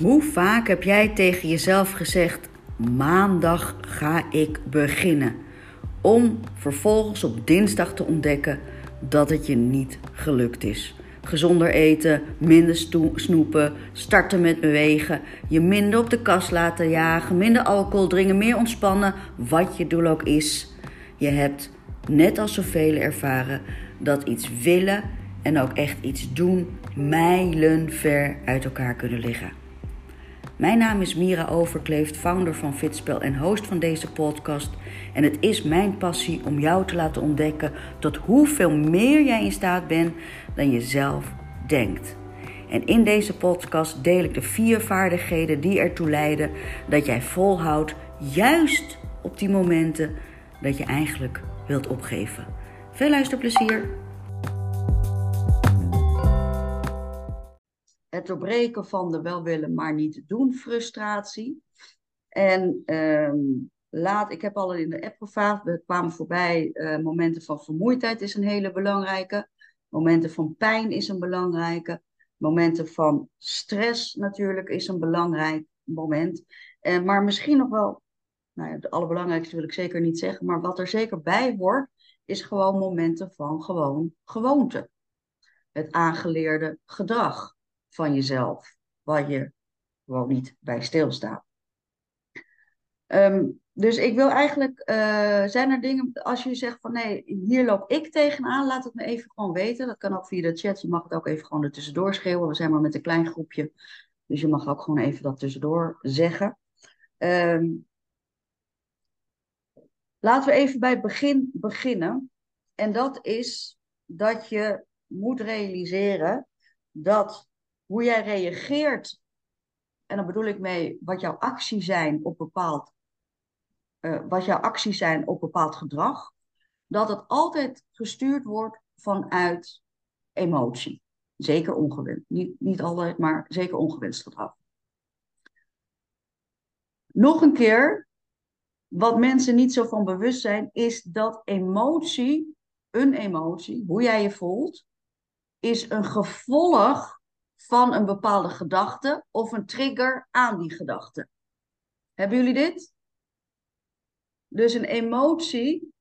Hoe vaak heb jij tegen jezelf gezegd: maandag ga ik beginnen? Om vervolgens op dinsdag te ontdekken dat het je niet gelukt is. Gezonder eten, minder snoepen, starten met bewegen, je minder op de kast laten jagen, minder alcohol drinken, meer ontspannen, wat je doel ook is. Je hebt, net als zoveel ervaren, dat iets willen en ook echt iets doen mijlenver uit elkaar kunnen liggen. Mijn naam is Mira Overkleeft, founder van Fitspel en host van deze podcast. En het is mijn passie om jou te laten ontdekken tot hoeveel meer jij in staat bent dan je zelf denkt. En in deze podcast deel ik de vier vaardigheden die ertoe leiden dat jij volhoudt, juist op die momenten dat je eigenlijk wilt opgeven. Veel luisterplezier! Het doorbreken van de wel willen, maar niet doen frustratie. En ehm, laat, ik heb al in de app gevraagd, we kwamen voorbij, uh, momenten van vermoeidheid is een hele belangrijke. Momenten van pijn is een belangrijke. Momenten van stress natuurlijk is een belangrijk moment. Uh, maar misschien nog wel, nou ja, het allerbelangrijkste wil ik zeker niet zeggen, maar wat er zeker bij hoort, is gewoon momenten van gewoon gewoonte. Het aangeleerde gedrag van jezelf, waar je gewoon niet bij stilstaat. Um, dus ik wil eigenlijk, uh, zijn er dingen, als je zegt van nee, hier loop ik tegenaan, laat het me even gewoon weten. Dat kan ook via de chat, je mag het ook even gewoon er tussendoor schreeuwen. We zijn maar met een klein groepje, dus je mag ook gewoon even dat tussendoor zeggen. Um, laten we even bij het begin beginnen. En dat is dat je moet realiseren dat hoe jij reageert, en dan bedoel ik mee wat jouw acties zijn op bepaald, uh, wat jouw acties zijn op bepaald gedrag, dat het altijd gestuurd wordt vanuit emotie. Zeker ongewenst. Niet, niet altijd, maar zeker ongewenst gedrag. Nog een keer, wat mensen niet zo van bewust zijn, is dat emotie, een emotie, hoe jij je voelt, is een gevolg van een bepaalde gedachte of een trigger aan die gedachte. Hebben jullie dit? Dus een emotie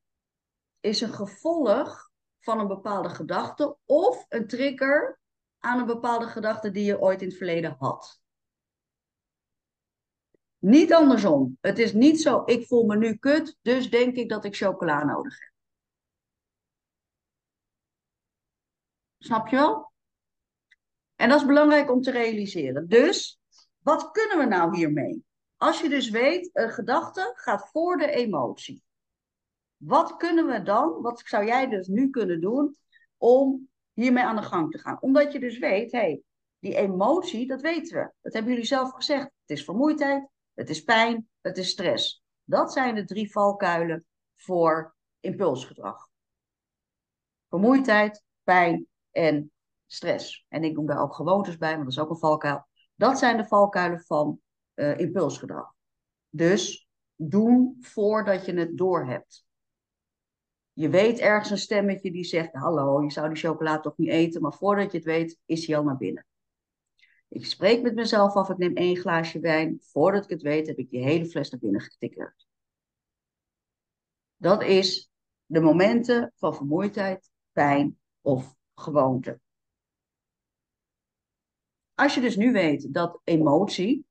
is een gevolg van een bepaalde gedachte of een trigger aan een bepaalde gedachte die je ooit in het verleden had. Niet andersom. Het is niet zo, ik voel me nu kut, dus denk ik dat ik chocola nodig heb. Snap je wel? En dat is belangrijk om te realiseren. Dus, wat kunnen we nou hiermee? Als je dus weet, een gedachte gaat voor de emotie. Wat kunnen we dan, wat zou jij dus nu kunnen doen om hiermee aan de gang te gaan? Omdat je dus weet, hé, hey, die emotie, dat weten we. Dat hebben jullie zelf gezegd. Het is vermoeidheid, het is pijn, het is stress. Dat zijn de drie valkuilen voor impulsgedrag. Vermoeidheid, pijn en stress. En ik noem daar ook gewoontes bij, want dat is ook een valkuil. Dat zijn de valkuilen van uh, impulsgedrag. Dus doen voordat je het doorhebt. Je weet ergens een stemmetje die zegt: Hallo, je zou die chocolade toch niet eten, maar voordat je het weet, is hij al naar binnen. Ik spreek met mezelf af, ik neem één glaasje wijn. Voordat ik het weet, heb ik die hele fles naar binnen getikkerd. Dat is de momenten van vermoeidheid, pijn of gewoonte. Als je dus nu weet dat emotie,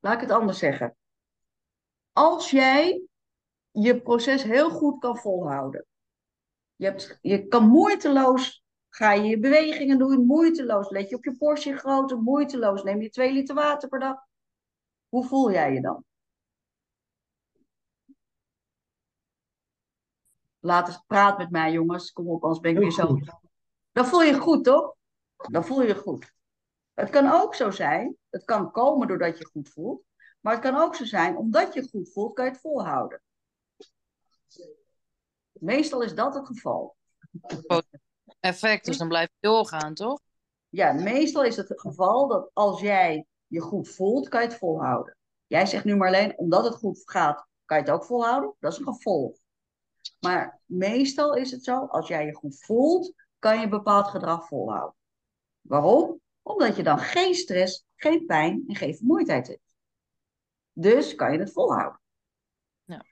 laat ik het anders zeggen. Als jij je proces heel goed kan volhouden, je, hebt, je kan moeiteloos, ga je je bewegingen doen, moeiteloos, let je op je portie grootte, moeiteloos, neem je twee liter water per dag. Hoe voel jij je dan? Laat eens praat met mij, jongens. Kom op, anders ben ik weer zo. Dan voel je goed, toch? Dan voel je je goed. Het kan ook zo zijn, het kan komen doordat je goed voelt, maar het kan ook zo zijn, omdat je goed voelt, kan je het volhouden. Meestal is dat het geval. Effect, dus dan blijf je doorgaan, toch? Ja, meestal is het het geval dat als jij je goed voelt, kan je het volhouden. Jij zegt nu maar alleen, omdat het goed gaat, kan je het ook volhouden. Dat is een gevolg. Maar meestal is het zo, als jij je goed voelt, kan je een bepaald gedrag volhouden. Waarom? Omdat je dan geen stress, geen pijn en geen vermoeidheid hebt. Dus kan je het volhouden. Ja.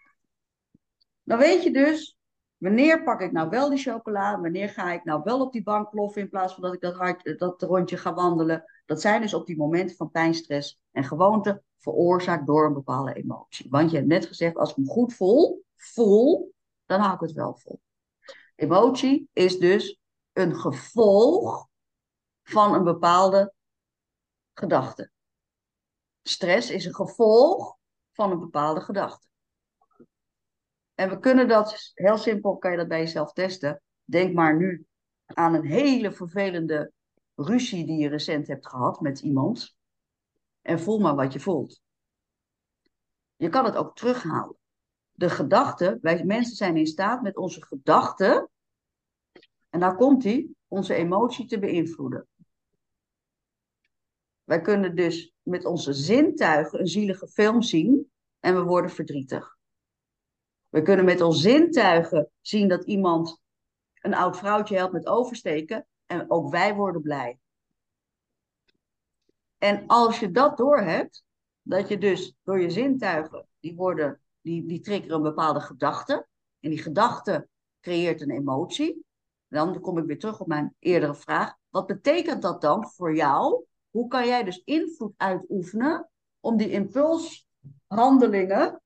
Dan weet je dus, wanneer pak ik nou wel die chocola? Wanneer ga ik nou wel op die bank ploffen in plaats van dat ik dat, hard, dat rondje ga wandelen? Dat zijn dus op die momenten van pijn, stress en gewoonte veroorzaakt door een bepaalde emotie. Want je hebt net gezegd, als ik me goed voel, voel, dan hou ik het wel vol. Emotie is dus een gevolg van een bepaalde gedachte. Stress is een gevolg van een bepaalde gedachte. En we kunnen dat, heel simpel kan je dat bij jezelf testen. Denk maar nu aan een hele vervelende ruzie die je recent hebt gehad met iemand. En voel maar wat je voelt. Je kan het ook terughalen. De gedachten, wij mensen zijn in staat met onze gedachten, en daar komt die, onze emotie te beïnvloeden. Wij kunnen dus met onze zintuigen een zielige film zien en we worden verdrietig. We kunnen met onze zintuigen zien dat iemand een oud vrouwtje helpt met oversteken en ook wij worden blij. En als je dat doorhebt, dat je dus door je zintuigen, die, worden, die, die triggeren een bepaalde gedachte. En die gedachte creëert een emotie. Dan kom ik weer terug op mijn eerdere vraag. Wat betekent dat dan voor jou? Hoe kan jij dus invloed uitoefenen om die impulshandelingen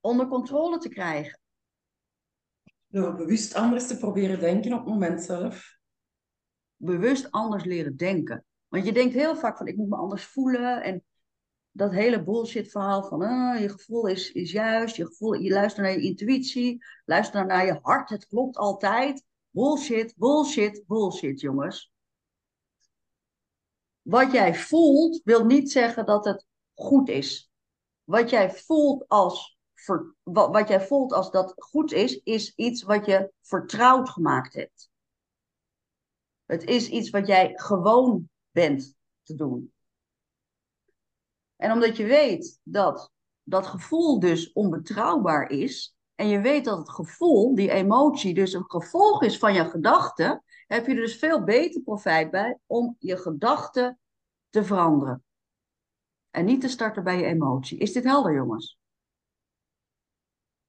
onder controle te krijgen? Door bewust anders te proberen denken op het moment zelf. Bewust anders leren denken. Want je denkt heel vaak van ik moet me anders voelen. En dat hele bullshit verhaal van uh, je gevoel is, is juist, je, gevoel, je luistert naar je intuïtie, luister naar je hart, het klopt altijd. Bullshit, bullshit, bullshit, jongens. Wat jij voelt wil niet zeggen dat het goed is. Wat jij voelt als, wat jij voelt als dat goed is, is iets wat je vertrouwd gemaakt hebt. Het is iets wat jij gewoon bent te doen. En omdat je weet dat dat gevoel dus onbetrouwbaar is, en je weet dat het gevoel, die emotie, dus een gevolg is van je gedachten, heb je er dus veel beter profijt bij om je gedachten te veranderen. En niet te starten bij je emotie. Is dit helder, jongens?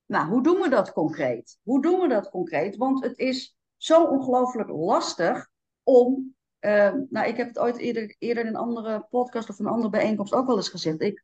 Nou, hoe doen we dat concreet? Hoe doen we dat concreet? Want het is zo ongelooflijk lastig om Ehm, nou, ik heb het ooit eerder, eerder in een andere podcast of een andere bijeenkomst ook wel eens gezegd. Ik,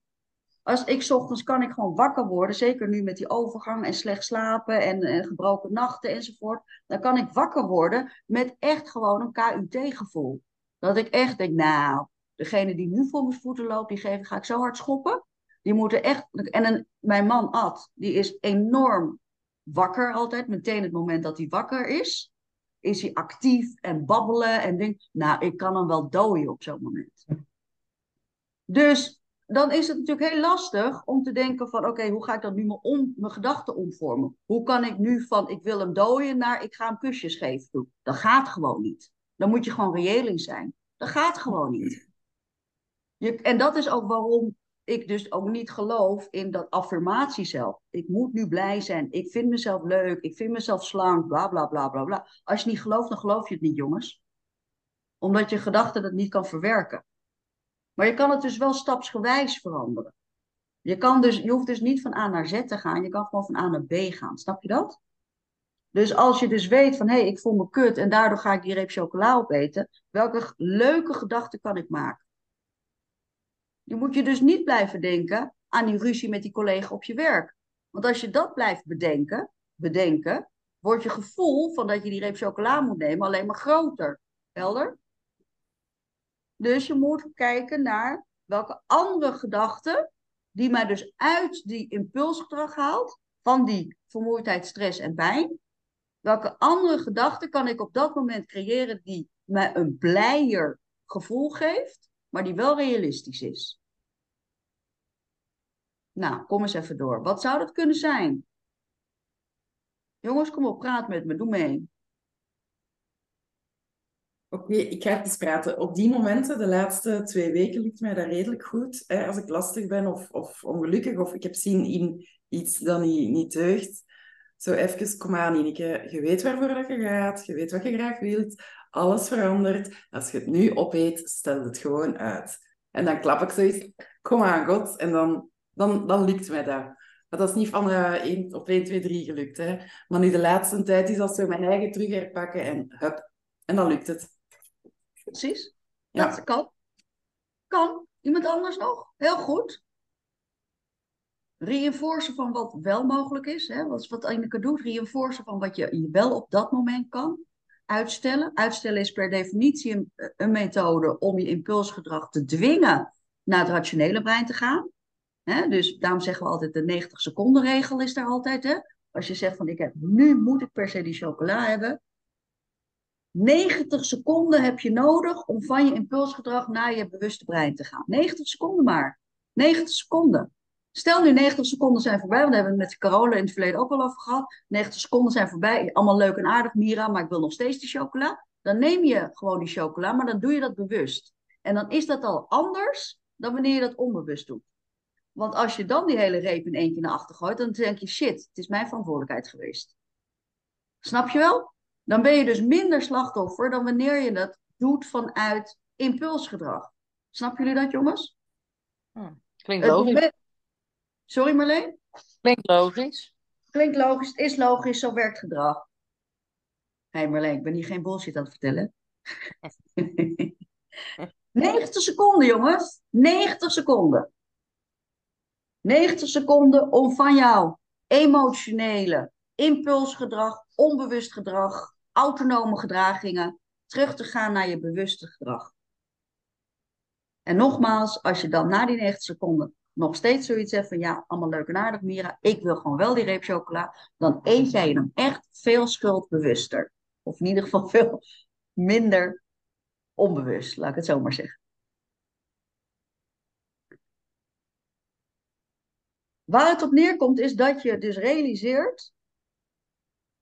als ik ochtends kan ik gewoon wakker worden, zeker nu met die overgang en slecht slapen en, en gebroken nachten enzovoort. Dan kan ik wakker worden met echt gewoon een KUT-gevoel. Dat ik echt denk, nou, degene die nu voor mijn voeten loopt, die geven, ga ik zo hard schoppen. Die moeten echt. En mijn man Ad, die is enorm wakker altijd, meteen het moment dat hij wakker is is hij actief en babbelen en denkt, nou, ik kan hem wel dooien op zo'n moment. Dus dan is het natuurlijk heel lastig om te denken van, oké, hoe ga ik dan nu mijn, om, mijn gedachten omvormen? Hoe kan ik nu van, ik wil hem dooien, naar ik ga hem kusjes geven doen? Dat gaat gewoon niet. Dan moet je gewoon reëel in zijn. Dat gaat gewoon niet. Je, en dat is ook waarom ik dus ook niet geloof in dat affirmatie zelf. Ik moet nu blij zijn. Ik vind mezelf leuk. Ik vind mezelf slank. Bla bla bla bla bla. Als je niet gelooft, dan geloof je het niet, jongens. Omdat je gedachten het niet kan verwerken. Maar je kan het dus wel stapsgewijs veranderen. Je, kan dus, je hoeft dus niet van A naar Z te gaan. Je kan gewoon van A naar B gaan. Snap je dat? Dus als je dus weet van hé, hey, ik voel me kut en daardoor ga ik die reep chocola opeten. Welke leuke gedachten kan ik maken? Je moet je dus niet blijven denken aan die ruzie met die collega op je werk. Want als je dat blijft bedenken, bedenken, wordt je gevoel van dat je die reep chocola moet nemen alleen maar groter. Helder? Dus je moet kijken naar welke andere gedachten, die mij dus uit die impulsgedrag haalt, van die vermoeidheid, stress en pijn. Welke andere gedachten kan ik op dat moment creëren die mij een blijer gevoel geeft, maar die wel realistisch is. Nou, kom eens even door. Wat zou dat kunnen zijn? Jongens, kom op, praat met me, doe mee. Oké, ik ga eens praten. Op die momenten, de laatste twee weken, lukt mij dat redelijk goed. Hè? Als ik lastig ben of, of ongelukkig of ik heb zin in iets dat niet, niet deugt, Zo even, kom aan Ineke, je weet waarvoor dat je gaat, je weet wat je graag wilt, alles verandert. Als je het nu opeet, stel het gewoon uit. En dan klap ik zoiets, kom aan God, en dan, dan, dan lukt mij dat. Maar dat is niet van uh, 1, op 1, 2, 3 gelukt. Hè. Maar nu de laatste tijd is dat zo mijn eigen terug herpakken en hup, en dan lukt het. Precies. Ja. Dat kan. Kan. Iemand anders nog? Heel goed. Reinforcen van wat wel mogelijk is. Hè? Wat, wat Ineke doet. Reinforcen van wat je wel op dat moment kan. Uitstellen. Uitstellen is per definitie een, een methode om je impulsgedrag te dwingen naar het rationele brein te gaan. Hè? Dus daarom zeggen we altijd de 90 seconden regel is daar altijd. Hè? Als je zegt van ik heb, nu moet ik per se die chocola hebben. 90 seconden heb je nodig om van je impulsgedrag naar je bewuste brein te gaan. 90 seconden maar. 90 seconden. Stel nu 90 seconden zijn voorbij, want daar hebben we het met Carola in het verleden ook al over gehad. 90 seconden zijn voorbij, allemaal leuk en aardig, Mira, maar ik wil nog steeds die chocola. Dan neem je gewoon die chocola, maar dan doe je dat bewust. En dan is dat al anders dan wanneer je dat onbewust doet. Want als je dan die hele reep in één keer naar achter gooit, dan denk je, shit, het is mijn verantwoordelijkheid geweest. Snap je wel? Dan ben je dus minder slachtoffer dan wanneer je dat doet vanuit impulsgedrag. Snappen jullie dat, jongens? Hm, Klinkt logisch. moment- Sorry Marleen? Klinkt logisch. Klinkt logisch, het is logisch, zo werkt gedrag. Hé hey Marleen, ik ben hier geen bullshit aan het vertellen. 90 seconden, jongens. 90 seconden. 90 seconden om van jouw emotionele impulsgedrag, onbewust gedrag, autonome gedragingen terug te gaan naar je bewuste gedrag. En nogmaals, als je dan na die 90 seconden nog steeds zoiets hebt van ja, allemaal leuk en aardig, Mira, ik wil gewoon wel die reep chocola, dan eet jij dan echt veel schuldbewuster. Of in ieder geval veel minder onbewust, laat ik het zo maar zeggen. Waar het op neerkomt is dat je dus realiseert,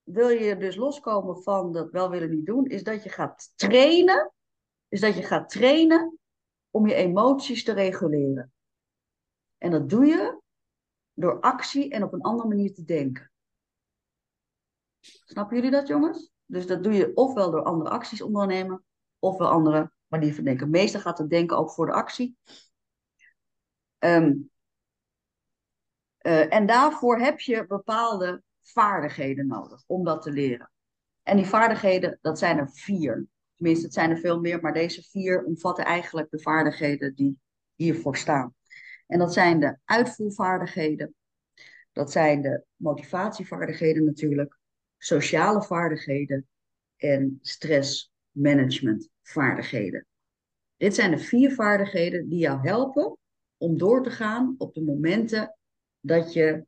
wil je dus loskomen van dat wel willen niet doen, is dat je gaat trainen, is dat je gaat trainen om je emoties te reguleren. En dat doe je door actie en op een andere manier te denken. Snappen jullie dat, jongens? Dus dat doe je ofwel door andere acties ondernemen, ofwel andere manier van denken. Meestal gaat het denken ook voor de actie. Ehm, eh, en daarvoor heb je bepaalde vaardigheden nodig om dat te leren. En die vaardigheden, dat zijn er vier. Tenminste, het zijn er veel meer, maar deze vier omvatten eigenlijk de vaardigheden die hiervoor staan. En dat zijn de uitvoervaardigheden, dat zijn de motivatievaardigheden natuurlijk, sociale vaardigheden en stressmanagementvaardigheden. Dit zijn de vier vaardigheden die jou helpen om door te gaan op de momenten dat je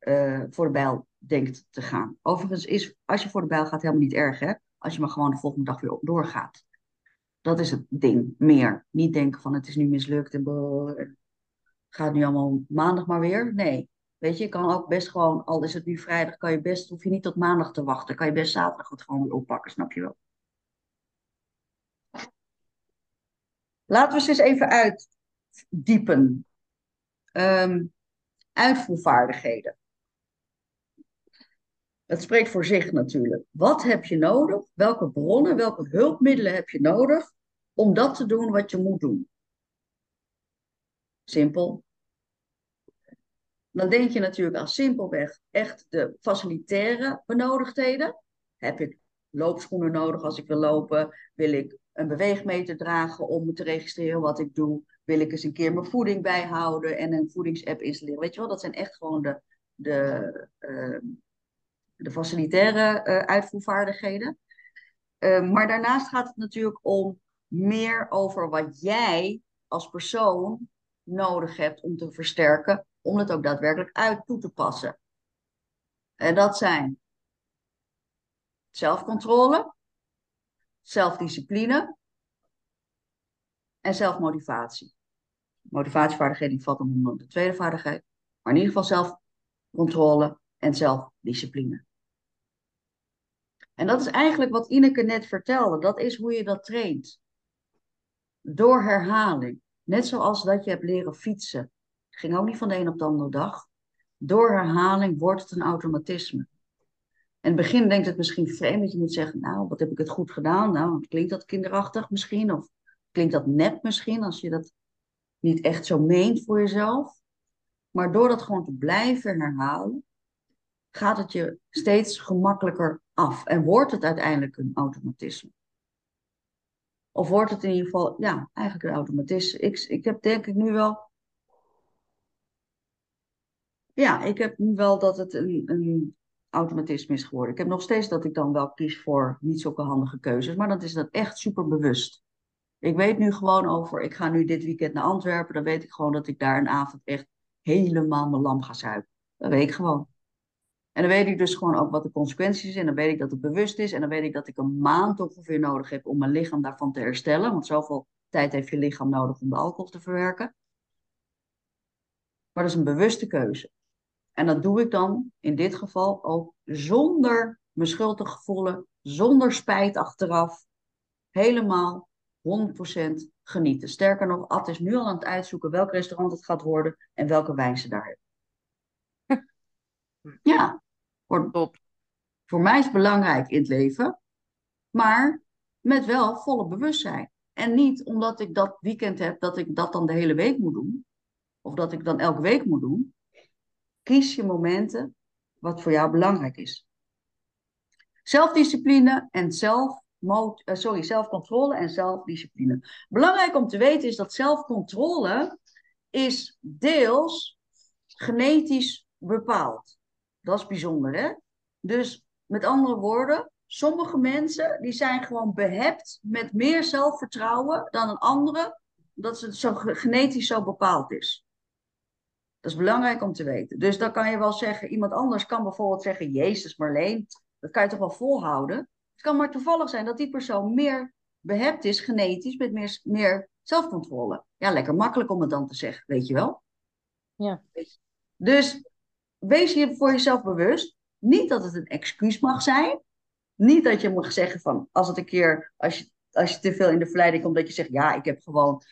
uh, voor de bijl denkt te gaan. Overigens is, als je voor de bijl gaat, helemaal niet erg, hè? Als je maar gewoon de volgende dag weer doorgaat. Dat is het ding, meer. Niet denken van het is nu mislukt en gaat nu allemaal maandag maar weer. Nee, weet je, je kan ook best gewoon, al is het nu vrijdag, kan je best, hoef je niet tot maandag te wachten. Kan je best zaterdag gewoon weer oppakken, snap je wel? Laten we ze eens even uitdiepen. Um, uitvoervaardigheden. Het spreekt voor zich natuurlijk. Wat heb je nodig? Welke bronnen, welke hulpmiddelen heb je nodig om dat te doen wat je moet doen? Simpel. Dan denk je natuurlijk aan simpelweg echt de facilitaire benodigdheden. Heb ik loopschoenen nodig als ik wil lopen? Wil ik een beweegmeter dragen om te registreren wat ik doe? Wil ik eens een keer mijn voeding bijhouden en een voedingsapp installeren? Weet je wel, dat zijn echt gewoon de, de, uh, de facilitaire uh, uitvoervaardigheden. Uh, maar daarnaast gaat het natuurlijk om meer over wat jij als persoon nodig hebt om te versterken, om het ook daadwerkelijk uit toe te passen. En dat zijn zelfcontrole, zelfdiscipline en zelfmotivatie. Motivatievaardigheid die valt onder de tweede vaardigheid, maar in ieder geval zelfcontrole en zelfdiscipline. En dat is eigenlijk wat Ineke net vertelde. Dat is hoe je dat traint. Door herhaling. Net zoals dat je hebt leren fietsen. Ging ook niet van de een op de andere dag. Door herhaling wordt het een automatisme. In het begin denkt het misschien vreemd dat je moet zeggen, nou, wat heb ik het goed gedaan? Nou, klinkt dat kinderachtig misschien? Of klinkt dat nep misschien, als je dat niet echt zo meent voor jezelf? Maar door dat gewoon te blijven herhalen, gaat het je steeds gemakkelijker af. En wordt het uiteindelijk een automatisme. Of wordt het in ieder geval, ja, eigenlijk een automatisme. Ik, ik heb denk ik nu wel. Ja, ik heb nu wel dat het een, een automatisme is geworden. Ik heb nog steeds dat ik dan wel kies voor niet zulke handige keuzes, maar dat is dat echt super bewust. Ik weet nu gewoon over, ik ga nu dit weekend naar Antwerpen, dan weet ik gewoon dat ik daar een avond echt helemaal mijn lam ga zuipen. Dat weet ik gewoon. En dan weet ik dus gewoon ook wat de consequenties zijn. En dan weet ik dat het bewust is. En dan weet ik dat ik een maand ongeveer nodig heb om mijn lichaam daarvan te herstellen. Want zoveel tijd heeft je lichaam nodig om de alcohol te verwerken. Maar dat is een bewuste keuze. En dat doe ik dan in dit geval ook zonder me schuldig voelen, zonder spijt achteraf. Helemaal 100% genieten. Sterker nog, Ad is nu al aan het uitzoeken welk restaurant het gaat worden en welke wijn ze daar hebben. Ja, voor, voor mij is belangrijk in het leven, maar met wel volle bewustzijn. En niet omdat ik dat weekend heb, dat ik dat dan de hele week moet doen, of dat ik dan elke week moet doen. Kies je momenten wat voor jou belangrijk is. Zelfdiscipline en zelf, eh, sorry, zelfcontrole en zelfdiscipline. Belangrijk om te weten is dat zelfcontrole is deels genetisch bepaald. Dat is bijzonder, hè? Dus met andere woorden, sommige mensen die zijn gewoon behept met meer zelfvertrouwen dan een andere, dat het zo genetisch zo bepaald is. Dat is belangrijk om te weten. Dus dan kan je wel zeggen, iemand anders kan bijvoorbeeld zeggen, Jezus Marleen, dat kan je toch wel volhouden. Het kan maar toevallig zijn dat die persoon meer behept is, genetisch, met meer, meer zelfcontrole. Ja, lekker makkelijk om het dan te zeggen, weet je wel? Ja. Dus wees je voor jezelf bewust. Niet dat het een excuus mag zijn. Niet dat je mag zeggen van, als het een keer, als je, als je te veel in de verleiding komt, dat je zegt, ja, ik heb gewoon,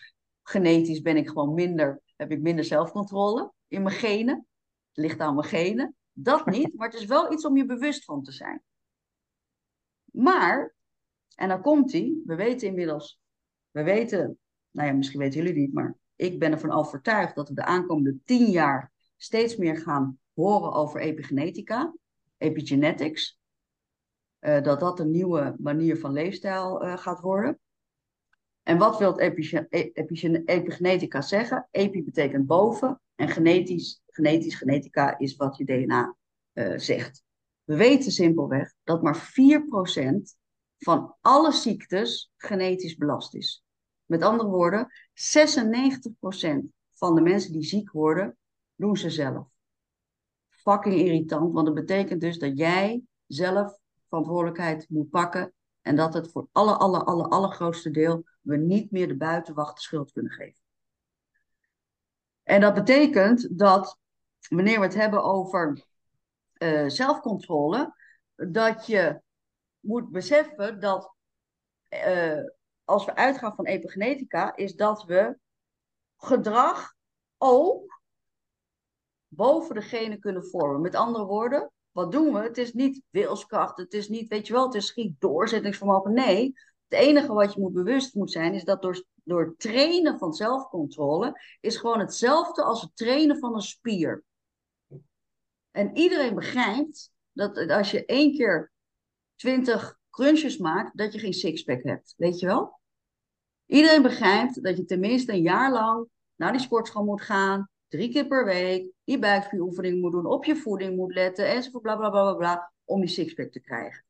genetisch ben ik gewoon minder, heb ik minder zelfcontrole in mijn genen. Het ligt aan mijn genen. Dat niet, maar het is wel iets om je bewust van te zijn. Maar, en dan komt hij, we weten inmiddels, we weten, nou ja, misschien weten jullie niet, maar ik ben ervan overtuigd dat we de aankomende tien jaar steeds meer gaan horen over epigenetica, epigenetics. Uh, dat dat een nieuwe manier van leefstijl uh, gaat worden. En wat wil epigenetica zeggen? Epi betekent boven en genetisch, genetisch, genetica is wat je DNA uh, zegt. We weten simpelweg dat maar 4% van alle ziektes genetisch belast is. Met andere woorden, 96% van de mensen die ziek worden, doen ze zelf fucking irritant, want dat betekent dus dat jij zelf verantwoordelijkheid moet pakken en dat het voor alle, alle, alle, allergrootste deel we niet meer de buitenwacht de schuld kunnen geven. En dat betekent dat wanneer we het hebben over uh, zelfcontrole, dat je moet beseffen dat uh, als we uitgaan van epigenetica, is dat we gedrag ook boven degene kunnen vormen. Met andere woorden, wat doen we? Het is niet wilskracht, het is niet, weet je wel, het is geen doorzettingsvermogen. Nee, het enige wat je moet bewust moet zijn, is dat door, door trainen van zelfcontrole, is gewoon hetzelfde als het trainen van een spier. En iedereen begrijpt dat als je één keer twintig crunches maakt, dat je geen sixpack hebt. Weet je wel? Iedereen begrijpt dat je tenminste een jaar lang naar die sportschool moet gaan, drie keer per week die buikspieroefening moet doen, op je voeding moet letten, enzovoort, bla bla bla bla bla, om die sixpack te krijgen.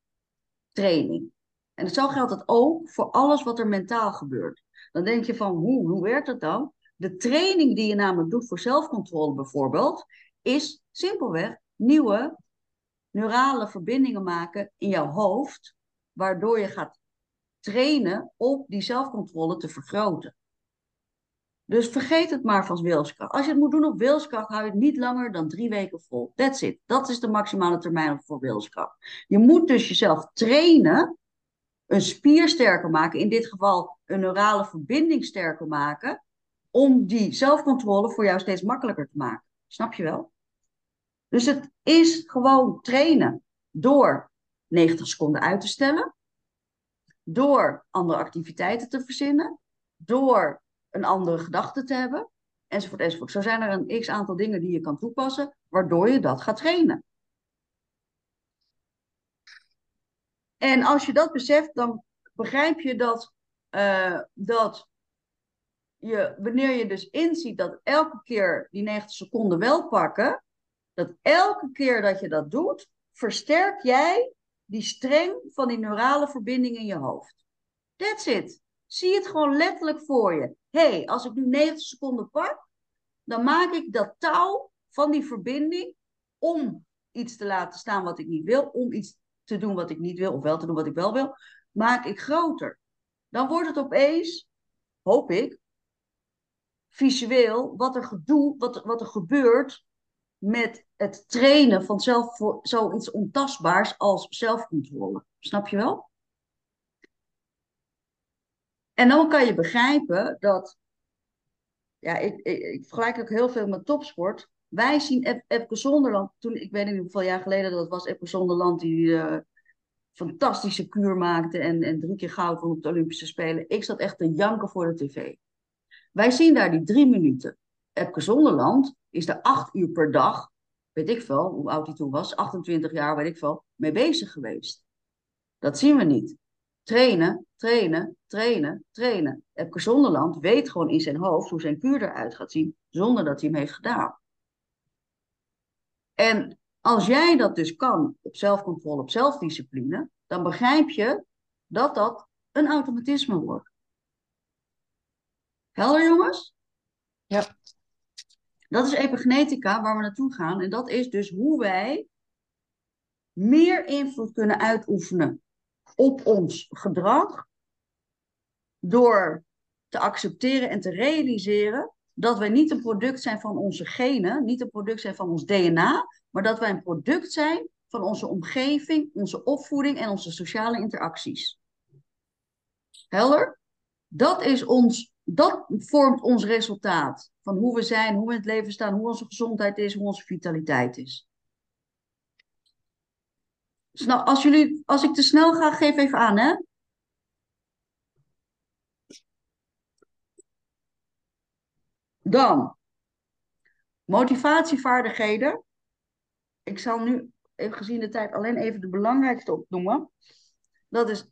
Training. En zo geldt het ook voor alles wat er mentaal gebeurt. Dan denk je van, hoe, hoe werkt dat dan? De training die je namelijk doet voor zelfcontrole bijvoorbeeld, is simpelweg nieuwe neurale verbindingen maken in jouw hoofd, waardoor je gaat trainen op die zelfcontrole te vergroten. Dus vergeet het maar van wilskracht. Als je het moet doen op wilskracht, hou je het niet langer dan drie weken vol. That's it. Dat is de maximale termijn voor wilskracht. Je moet dus jezelf trainen, een spier sterker maken, in dit geval een neurale verbinding sterker maken, om die zelfcontrole voor jou steeds makkelijker te maken. Snap je wel? Dus het is gewoon trainen door 90 seconden uit te stellen, door andere activiteiten te verzinnen, door een andere gedachte te hebben, enzovoort, enzovoort. Zo zijn er een x aantal dingen die je kan toepassen, waardoor je dat gaat trainen. En als je dat beseft, dan begrijp je dat, uh, dat je, wanneer je dus inziet dat elke keer die 90 seconden wel pakken, dat elke keer dat je dat doet, versterk jij die streng van die neurale verbinding in je hoofd. That's it. Zie het gewoon letterlijk voor je. hey, als ik nu 90 seconden pak, dan maak ik dat touw van die verbinding om iets te laten staan wat ik niet wil, om iets te doen wat ik niet wil, of wel te doen wat ik wel wil, maak ik groter. Dan wordt het opeens, hoop ik, visueel wat er, gedoe, wat, wat er gebeurt met het trainen van zelf, voor zoiets ontastbaars als zelfcontrole. Snap je wel? En dan kan je begrijpen dat, ja, ik, ik, ik vergelijk ook heel veel met topsport. Wij zien Epke Zonderland, toen, ik weet niet hoeveel jaar geleden dat was, Epke Zonderland die uh, fantastische kuur maakte en, en drie keer goud won op de Olympische Spelen. Ik zat echt te janken voor de tv. Wij zien daar die drie minuten. Epke Zonderland is daar acht uur per dag, weet ik veel, hoe oud hij toen was, 28 jaar, weet ik veel, mee bezig geweest. Dat zien we niet. Trainen, trainen, trainen, trainen. Epke Zonderland weet gewoon in zijn hoofd hoe zijn kuur eruit gaat zien, zonder dat hij hem heeft gedaan. En als jij dat dus kan op zelfcontrole, op zelfdiscipline, dan begrijp je dat dat een automatisme wordt. Helder jongens? Ja. Dat is epigenetica waar we naartoe gaan. En dat is dus hoe wij meer invloed kunnen uitoefenen op ons gedrag. Door te accepteren en te realiseren dat wij niet een product zijn van onze genen, niet een product zijn van ons DNA, maar dat wij een product zijn van onze omgeving, onze opvoeding en onze sociale interacties. Helder? Dat is ons dat vormt ons resultaat van hoe we zijn, hoe we in het leven staan, hoe onze gezondheid is, hoe onze vitaliteit is. Nou, als, jullie, als ik te snel ga, geef even aan, hè? Dan, motivatievaardigheden. Ik zal nu, gezien de tijd, alleen even de belangrijkste opnoemen. Dat is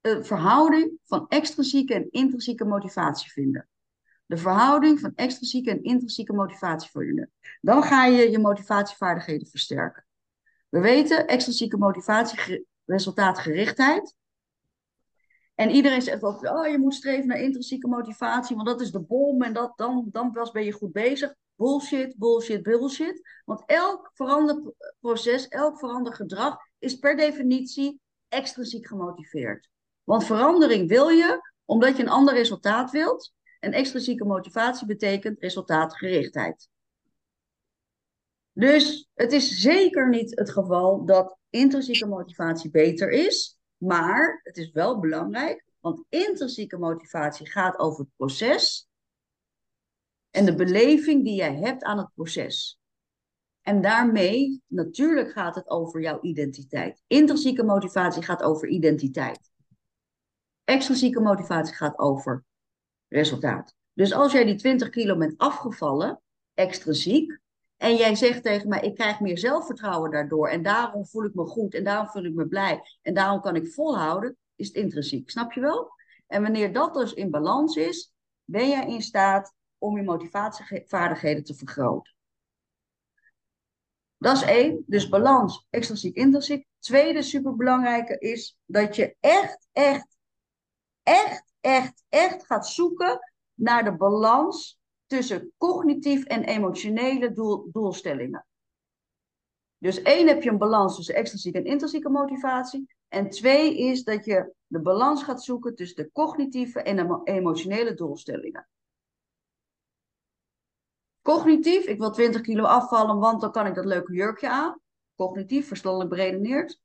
de verhouding van extrinsieke en intrinsieke motivatie vinden. De verhouding van extrinsieke en intrinsieke motivatie vinden. Dan ga je je motivatievaardigheden versterken. We weten, extrinsieke motivatie, resultaatgerichtheid. En iedereen zegt altijd, oh, je moet streven naar intrinsieke motivatie, want dat is de bom en dat, dan, dan pas ben je goed bezig. Bullshit, bullshit, bullshit. Want elk verander proces, elk verander gedrag is per definitie extrinsiek gemotiveerd. Want verandering wil je omdat je een ander resultaat wilt. En extrinsieke motivatie betekent resultaatgerichtheid. Dus het is zeker niet het geval dat intrinsieke motivatie beter is. Maar het is wel belangrijk, want intrinsieke motivatie gaat over het proces en de beleving die jij hebt aan het proces. En daarmee, natuurlijk gaat het over jouw identiteit. Intrinsieke motivatie gaat over identiteit. Extrinsieke motivatie gaat over resultaat. Dus als jij die 20 kilo bent afgevallen, extrinsiek, en jij zegt tegen mij, ik krijg meer zelfvertrouwen daardoor en daarom voel ik me goed en daarom voel ik me blij en daarom kan ik volhouden, is het intrinsiek. Snap je wel? En wanneer dat dus in balans is, ben jij in staat om je motivatievaardigheden te vergroten. Dat is één, dus balans, extrinsiek, intrinsiek. Tweede superbelangrijke is dat je echt, echt echt, echt, echt gaat zoeken naar de balans tussen cognitief en emotionele doel, doelstellingen. Dus één heb je een balans tussen extrinsieke en intrinsieke motivatie. En twee is dat je de balans gaat zoeken tussen de cognitieve en de emotionele doelstellingen. Cognitief, ik wil 20 kilo afvallen, want dan kan ik dat leuke jurkje aan. Cognitief, verstandelijk beredeneerd.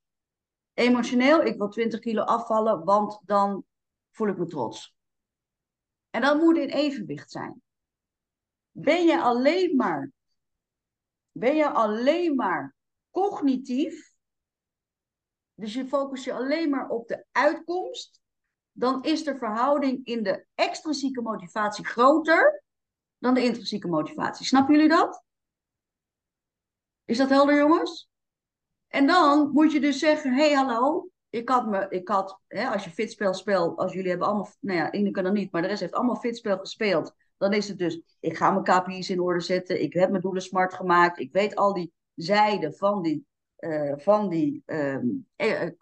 Emotioneel, ik wil 20 kilo afvallen, want dan voel ik me trots. En dat moet in evenwicht zijn. Ben je alleen maar Ben je alleen maar cognitief, dus je focust je alleen maar op de uitkomst, dan is de verhouding in de extrinsieke motivatie groter dan de intrinsieke motivatie. Snappen jullie dat? Is dat helder, jongens? En dan moet je dus zeggen: hé, hey, hallo. Ik had me, ik had, hè, als je fitspel speelt, als jullie hebben allemaal, nou ja, Ineke dan niet, maar de rest heeft allemaal fitspel gespeeld. Dan is het dus, ik ga mijn KPI's in orde zetten, ik heb mijn doelen smart gemaakt, ik weet al die zijden van die, uh, van die um,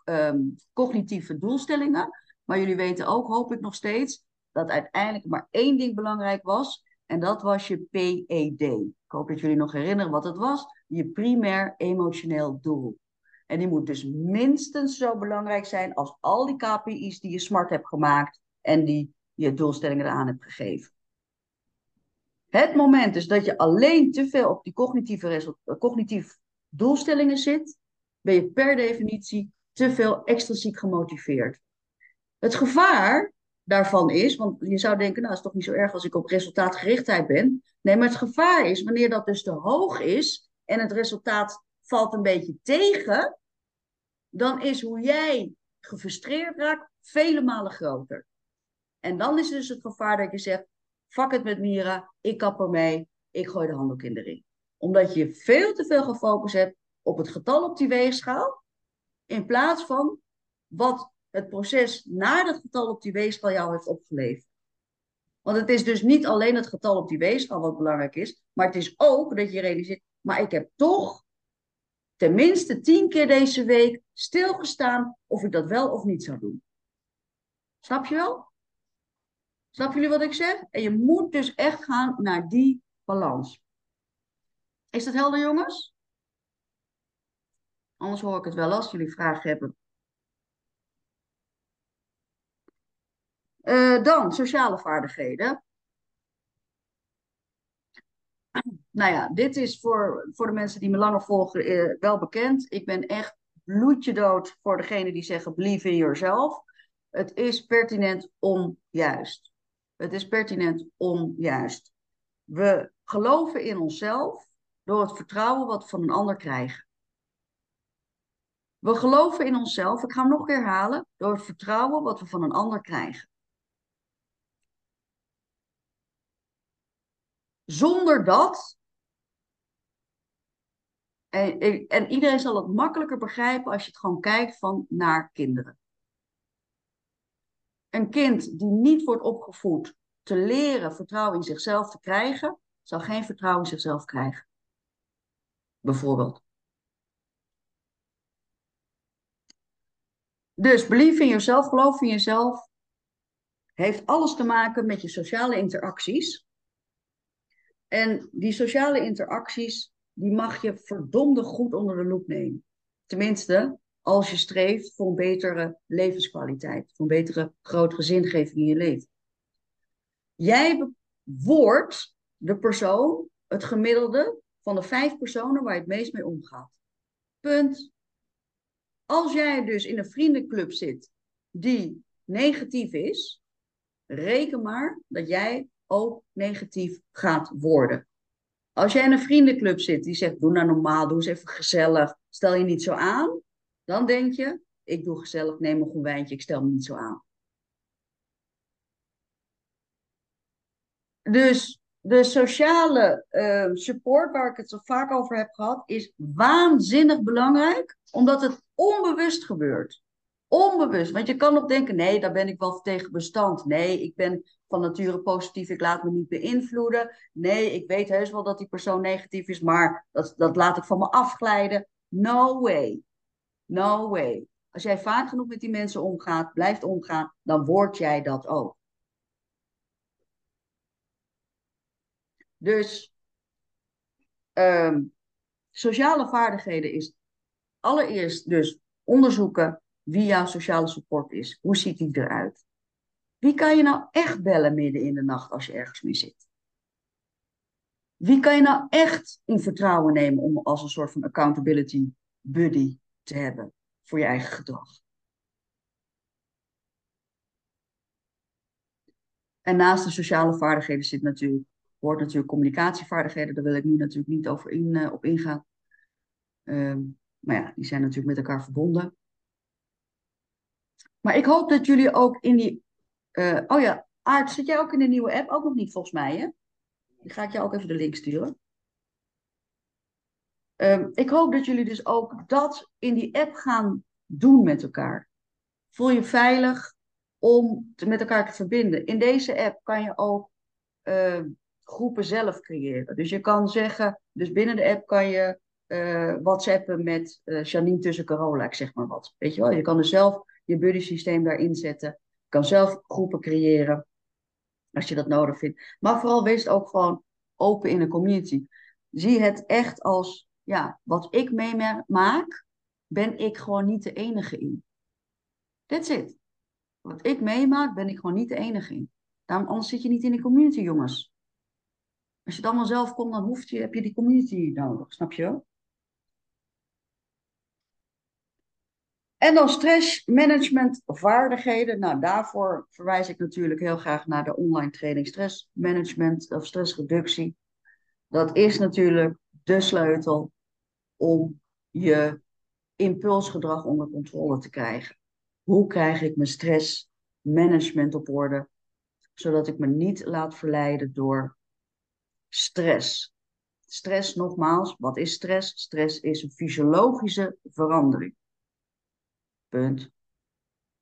um, cognitieve doelstellingen. Maar jullie weten ook, hoop ik nog steeds, dat uiteindelijk maar één ding belangrijk was. En dat was je PED. Ik hoop dat jullie nog herinneren wat het was. Je primair emotioneel doel. En die moet dus minstens zo belangrijk zijn als al die KPI's die je smart hebt gemaakt en die je doelstellingen eraan hebt gegeven. Het moment dus dat je alleen te veel op die cognitieve, cognitieve doelstellingen zit, ben je per definitie te veel extrinsiek gemotiveerd. Het gevaar daarvan is, want je zou denken, nou, is toch niet zo erg als ik op resultaatgerichtheid ben. Nee, maar het gevaar is, wanneer dat dus te hoog is en het resultaat valt een beetje tegen, dan is hoe jij gefrustreerd raakt vele malen groter. En dan is dus het gevaar dat je zegt, fuck het met Mira, ik kap ermee, ik gooi de handdoek in de ring. Omdat je veel te veel gefocust hebt op het getal op die weegschaal, in plaats van wat het proces na dat getal op die weegschaal jou heeft opgeleverd. Want het is dus niet alleen het getal op die weegschaal wat belangrijk is, maar het is ook dat je realiseert, maar ik heb toch tenminste tien keer deze week stilgestaan of ik dat wel of niet zou doen. Snap je wel? Snap jullie wat ik zeg? En je moet dus echt gaan naar die balans. Is dat helder, jongens? Anders hoor ik het wel als jullie vragen hebben. Uh, dan sociale vaardigheden. Nou ja, dit is voor, voor de mensen die me langer volgen uh, wel bekend. Ik ben echt bloedje dood voor degene die zeggen believe in yourself. Het is pertinent onjuist. Het is pertinent onjuist. We geloven in onszelf door het vertrouwen wat we van een ander krijgen. We geloven in onszelf, ik ga hem nog een keer herhalen, door het vertrouwen wat we van een ander krijgen. Zonder dat. En, en iedereen zal het makkelijker begrijpen als je het gewoon kijkt van naar kinderen. Een kind die niet wordt opgevoed te leren vertrouwen in zichzelf te krijgen, zal geen vertrouwen in zichzelf krijgen. Bijvoorbeeld. Dus believe in jezelf, geloof in jezelf, heeft alles te maken met je sociale interacties. En die sociale interacties, die mag je verdomde goed onder de loep nemen. Tenminste, als je streeft voor een betere levenskwaliteit, voor een betere, grotere zingeving in je leven. Jij wordt de persoon, het gemiddelde van de vijf personen waar je het meest mee omgaat. Punt. Als jij dus in een vriendenclub zit die negatief is, reken maar dat jij ook negatief gaat worden. Als jij in een vriendenclub zit die zegt, doe nou normaal, doe eens even gezellig, stel je niet zo aan, dan denk je, ik doe gezellig, neem nog een wijntje, ik stel me niet zo aan. Dus de sociale uh, support, waar ik het zo vaak over heb gehad, is waanzinnig belangrijk, omdat het onbewust gebeurt. Onbewust. Want je kan nog denken, nee, daar ben ik wel tegen bestand. Nee, ik ben van nature positief, ik laat me niet beïnvloeden. Nee, ik weet heus wel dat die persoon negatief is, maar dat, dat laat ik van me afglijden. No way. No way. Als jij vaak genoeg met die mensen omgaat, blijft omgaan, dan word jij dat ook. Dus um, sociale vaardigheden is allereerst dus onderzoeken wie jouw sociale support is. Hoe ziet die eruit? Wie kan je nou echt bellen midden in de nacht als je ergens mee zit? Wie kan je nou echt in vertrouwen nemen om als een soort van accountability buddy te hebben voor je eigen gedrag? En naast de sociale vaardigheden zit natuurlijk hoort natuurlijk communicatievaardigheden, daar wil ik nu natuurlijk niet over in, eh, op ingaan. Ehm, maar ja, die zijn natuurlijk met elkaar verbonden. Maar ik hoop dat jullie ook in die. eh, oh ja, Aart, zit jij ook in de nieuwe app? Ook nog niet volgens mij, hè? Ga ik jou ook even de link sturen. Ehm, ik hoop dat jullie dus ook dat in die app gaan doen met elkaar. Voel je veilig om met elkaar te verbinden. In deze app kan je ook eh, groepen zelf creëren. Dus je kan zeggen, dus binnen de app kan je eh, whatsappen met eh, Janine tussen Carola, ik zeg maar wat. Weet je wel, je kan er zelf je buddy systeem daarin zetten. Je kan zelf groepen creëren, als je dat nodig vindt. Maar vooral wees ook gewoon open in de community. Zie het echt als, ja, wat ik meemaak, ben ik gewoon niet de enige in. That's it. Wat ik meemaak, ben ik gewoon niet de enige in. Daarom, anders zit je niet in die community, jongens. Als je het allemaal zelf komt, dan hoeft je, heb je die community nodig, snap je wel? En dan stressmanagement vaardigheden. Nou, daarvoor verwijs ik natuurlijk heel graag naar de online training stressmanagement of stressreductie. Dat is natuurlijk de sleutel om je impulsgedrag onder controle te krijgen. Hoe krijg ik mijn stressmanagement op orde, zodat ik me niet laat verleiden door stress? Stress, nogmaals, wat is stress? Stress is een fysiologische verandering. Punt.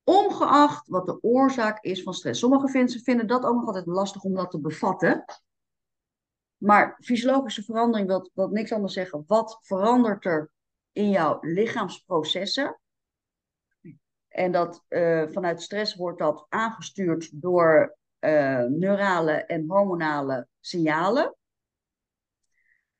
Ongeacht wat de oorzaak is van stress. Sommige mensen vinden dat ook nog altijd lastig om dat te bevatten. Maar fysiologische verandering wil, wil niks anders zeggen. Wat verandert er in jouw lichaamsprocessen? En dat uh, vanuit stress wordt dat aangestuurd door uh, neurale en hormonale signalen.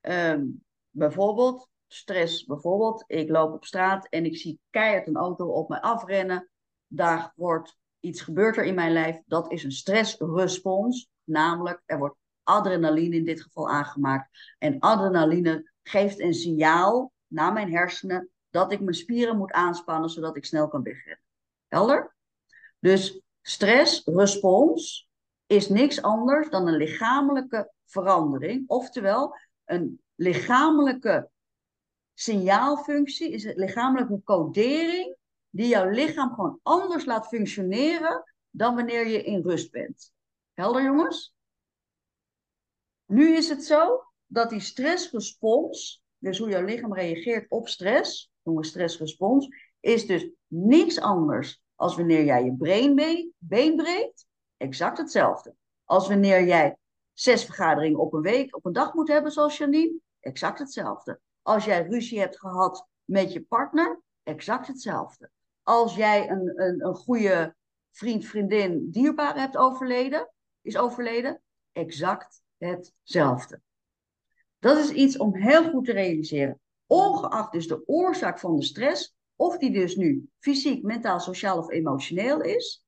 Um, bijvoorbeeld stress, bijvoorbeeld, ik loop op straat en ik zie keihard een auto op mij afrennen. Daar wordt iets gebeurd er in mijn lijf. Dat is een stressrespons. Namelijk, er wordt adrenaline in dit geval aangemaakt. En adrenaline geeft een signaal naar mijn hersenen dat ik mijn spieren moet aanspannen zodat ik snel kan wegrennen. Helder? Dus stressrespons is niks anders dan een lichamelijke verandering. Oftewel, een lichamelijke signaalfunctie is een lichamelijke codering die jouw lichaam gewoon anders laat functioneren dan wanneer je in rust bent. Helder jongens? Nu is het zo dat die stressrespons, dus hoe jouw lichaam reageert op stress, noemen we stressrespons, is dus niks anders als wanneer jij je been, breekt, exact hetzelfde. Als wanneer jij zes vergaderingen op een week, op een dag moet hebben, zoals Janine, exact hetzelfde. Als jij ruzie hebt gehad met je partner, exact hetzelfde. Als jij een, een, een goede vriend, vriendin, dierbaar hebt overleden, is overleden, exact hetzelfde. Dat is iets om heel goed te realiseren. Ongeacht dus de oorzaak van de stress, of die dus nu fysiek, mentaal, sociaal of emotioneel is,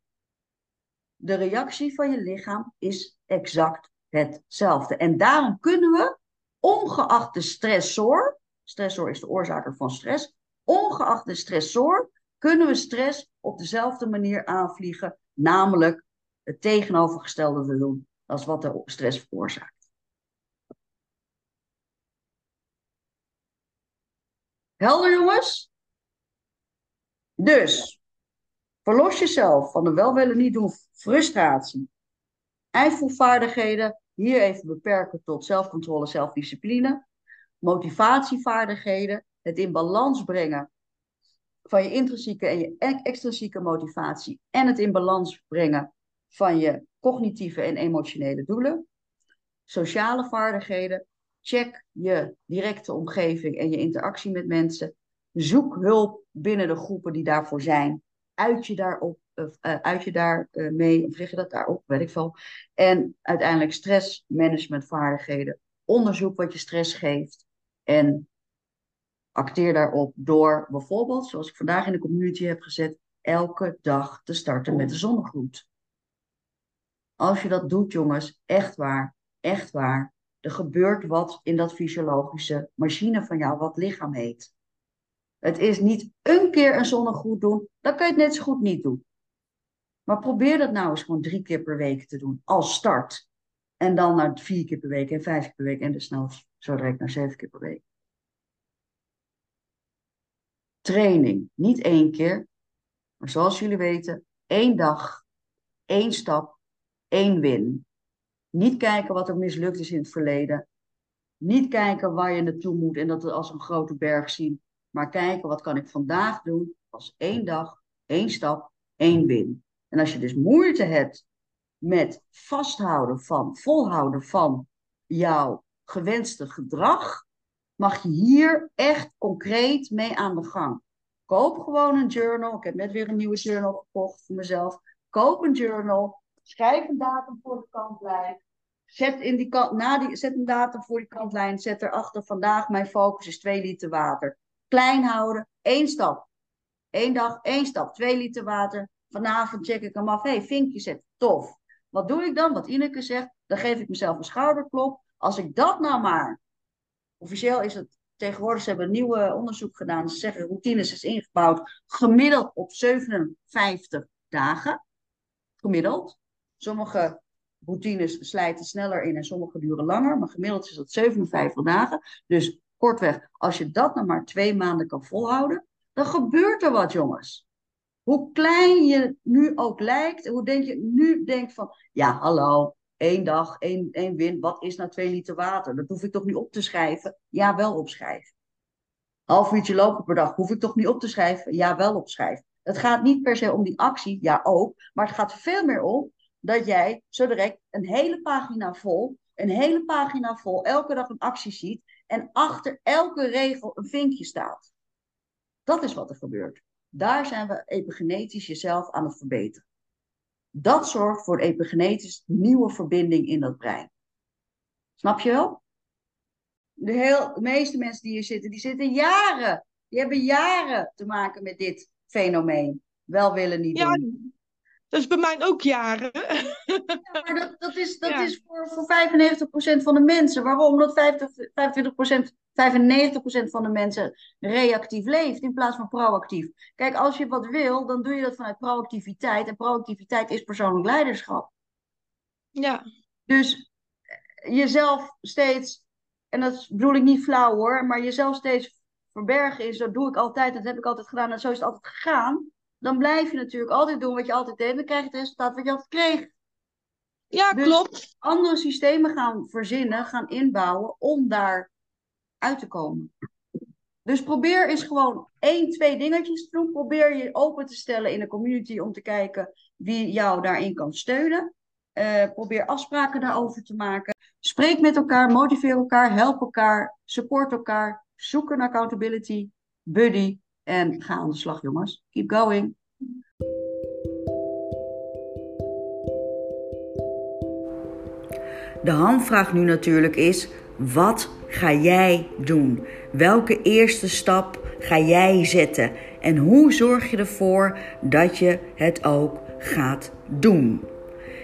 de reactie van je lichaam is exact hetzelfde. En daarom kunnen we, ongeacht de stressor, stressor is de oorzaker van stress, ongeacht de stressor, kunnen we stress op dezelfde manier aanvliegen, namelijk het tegenovergestelde te doen als wat de stress veroorzaakt. Helder jongens? Dus, verlos jezelf van de wel willen niet doen frustratie. Eindvoelvaardigheden, hier even beperken tot zelfcontrole, zelfdiscipline. Motivatievaardigheden, het in balans brengen van je intrinsieke en je extrinsieke motivatie. En het in balans brengen van je cognitieve en emotionele doelen. Sociale vaardigheden, check je directe omgeving en je interactie met mensen. Zoek hulp binnen de groepen die daarvoor zijn. Uit je daarop, uh, uit je daar uh, mee, of je dat daarop, weet ik veel. En uiteindelijk stressmanagementvaardigheden. Onderzoek wat je stress geeft. En acteer daarop door bijvoorbeeld, zoals ik vandaag in de community heb gezet, elke dag te starten met de zonnegroet. Als je dat doet, jongens, echt waar, echt waar. Er gebeurt wat in dat fysiologische machine van jou, wat lichaam heet. Het is niet een keer een zonnegroet doen, dan kan je het net zo goed niet doen. Maar probeer dat nou eens gewoon drie keer per week te doen, als start. En dan naar vier keer per week en vijf keer per week. En dus snel zo direct naar zeven keer per week. Training. Niet één keer. Maar zoals jullie weten, één dag, één stap, één win. Niet kijken wat er mislukt is in het verleden. Niet kijken waar je naartoe moet en dat als een grote berg zien. Maar kijken wat kan ik vandaag doen als één dag, één stap, één win. En als je dus moeite hebt met vasthouden van, volhouden van jouw gewenste gedrag, mag je hier echt concreet mee aan de gang. Koop gewoon een journal. Ik heb net weer een nieuwe journal gekocht voor mezelf. Koop een journal. Schrijf een datum voor de kantlijn. Zet, in die kant, na die, zet een datum voor die kantlijn. Zet erachter vandaag mijn focus is 2 liter water. Klein houden. één stap. Eén dag, één stap. 2 liter water. Vanavond check ik hem af. hey, vinkje zet. Tof. Wat doe ik dan? Wat Ineke zegt. Dan geef ik mezelf een schouderklop. Als ik dat nou maar. Officieel is het tegenwoordig. Ze hebben een nieuwe onderzoek gedaan. Ze zeggen routines is ingebouwd. Gemiddeld op 57 dagen. Gemiddeld. Sommige routines slijten sneller in en sommige duren langer. Maar gemiddeld is dat 57 dagen. Dus kortweg, als je dat nou maar twee maanden kan volhouden, dan gebeurt er wat, jongens. Hoe klein je nu ook lijkt, hoe denk je nu denkt van, ja, hallo, één dag, één, één win, wat is nou twee liter water? Dat hoef ik toch niet op te schrijven? Ja, wel opschrijven. Half uurtje lopen per dag, hoef ik toch niet op te schrijven? Ja, wel opschrijven. Het gaat niet per se om die actie, ja ook, maar het gaat veel meer om dat jij zo direct een hele pagina vol, een hele pagina vol, elke dag een actie ziet en achter elke regel een vinkje staat. Dat is wat er gebeurt. Daar zijn we epigenetisch jezelf aan het verbeteren. Dat zorgt voor een epigenetisch nieuwe verbinding in dat brein. Snap je wel? De, heel, de meeste mensen die hier zitten, die zitten jaren. Die hebben jaren te maken met dit fenomeen. Wel willen niet Ja, doen. Dat is bij mij ook jaren. Ja, maar dat, dat is, dat Ja. is voor, voor 95% van de mensen. Waarom? Omdat 50, 25%, 95% van de mensen reactief leeft in plaats van proactief. Kijk, als je wat wil, dan doe je dat vanuit proactiviteit. En proactiviteit is persoonlijk leiderschap. Ja, Dus eh, jezelf steeds, en dat bedoel ik niet flauw hoor, maar jezelf steeds verbergen is, dat doe ik altijd, dat heb ik altijd gedaan en zo is het altijd gegaan. Dan blijf je natuurlijk altijd doen wat je altijd deed, en dan krijg je het resultaat wat je altijd kreeg. ja Dus- klopt. Andere systemen gaan verzinnen, gaan inbouwen om daar uit te komen. Dus probeer eens gewoon één, twee dingetjes te doen. Probeer je open te stellen in de community om te kijken wie jou daarin kan steunen. Eh, probeer afspraken daarover te maken. Spreek met elkaar, motiveer elkaar, help elkaar, support elkaar. Zoek een accountability buddy en ga aan de slag, jongens. Keep going. De hamvraag nu natuurlijk is: wat ga jij doen? Welke eerste stap ga jij zetten? En hoe zorg je ervoor dat je het ook gaat doen?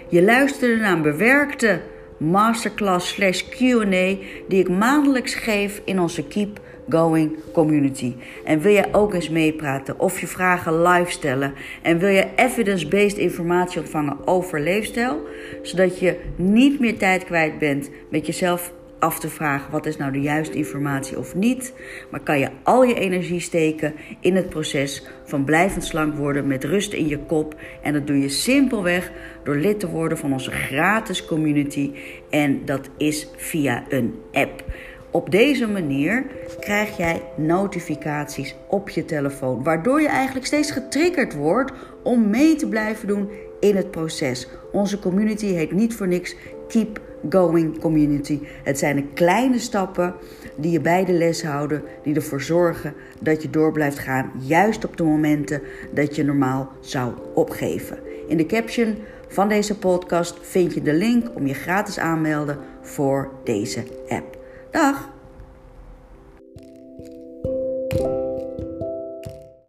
Je luisterde naar een bewerkte masterclass slash Q&A die ik maandelijks geef in onze Keep Going community. En wil jij ook eens meepraten of je vragen live stellen? En wil je evidence-based informatie ontvangen over leefstijl, zodat je niet meer tijd kwijt bent met jezelf af te vragen wat is nou de juiste informatie of niet, maar kan je al je energie steken in het proces van blijvend slank worden met rust in je kop? En dat doe je simpelweg door lid te worden van onze gratis community. En dat is via een app. Op deze manier krijg jij notificaties op je telefoon, waardoor je eigenlijk steeds getriggerd wordt om mee te blijven doen in het proces. Onze community heet niet voor niks Keep Going Community. Het zijn de kleine stappen die je bij de les houden, die ervoor zorgen dat je door blijft gaan, juist op de momenten dat je normaal zou opgeven. In de caption van deze podcast vind je de link om je gratis aanmelden voor deze app. Dag!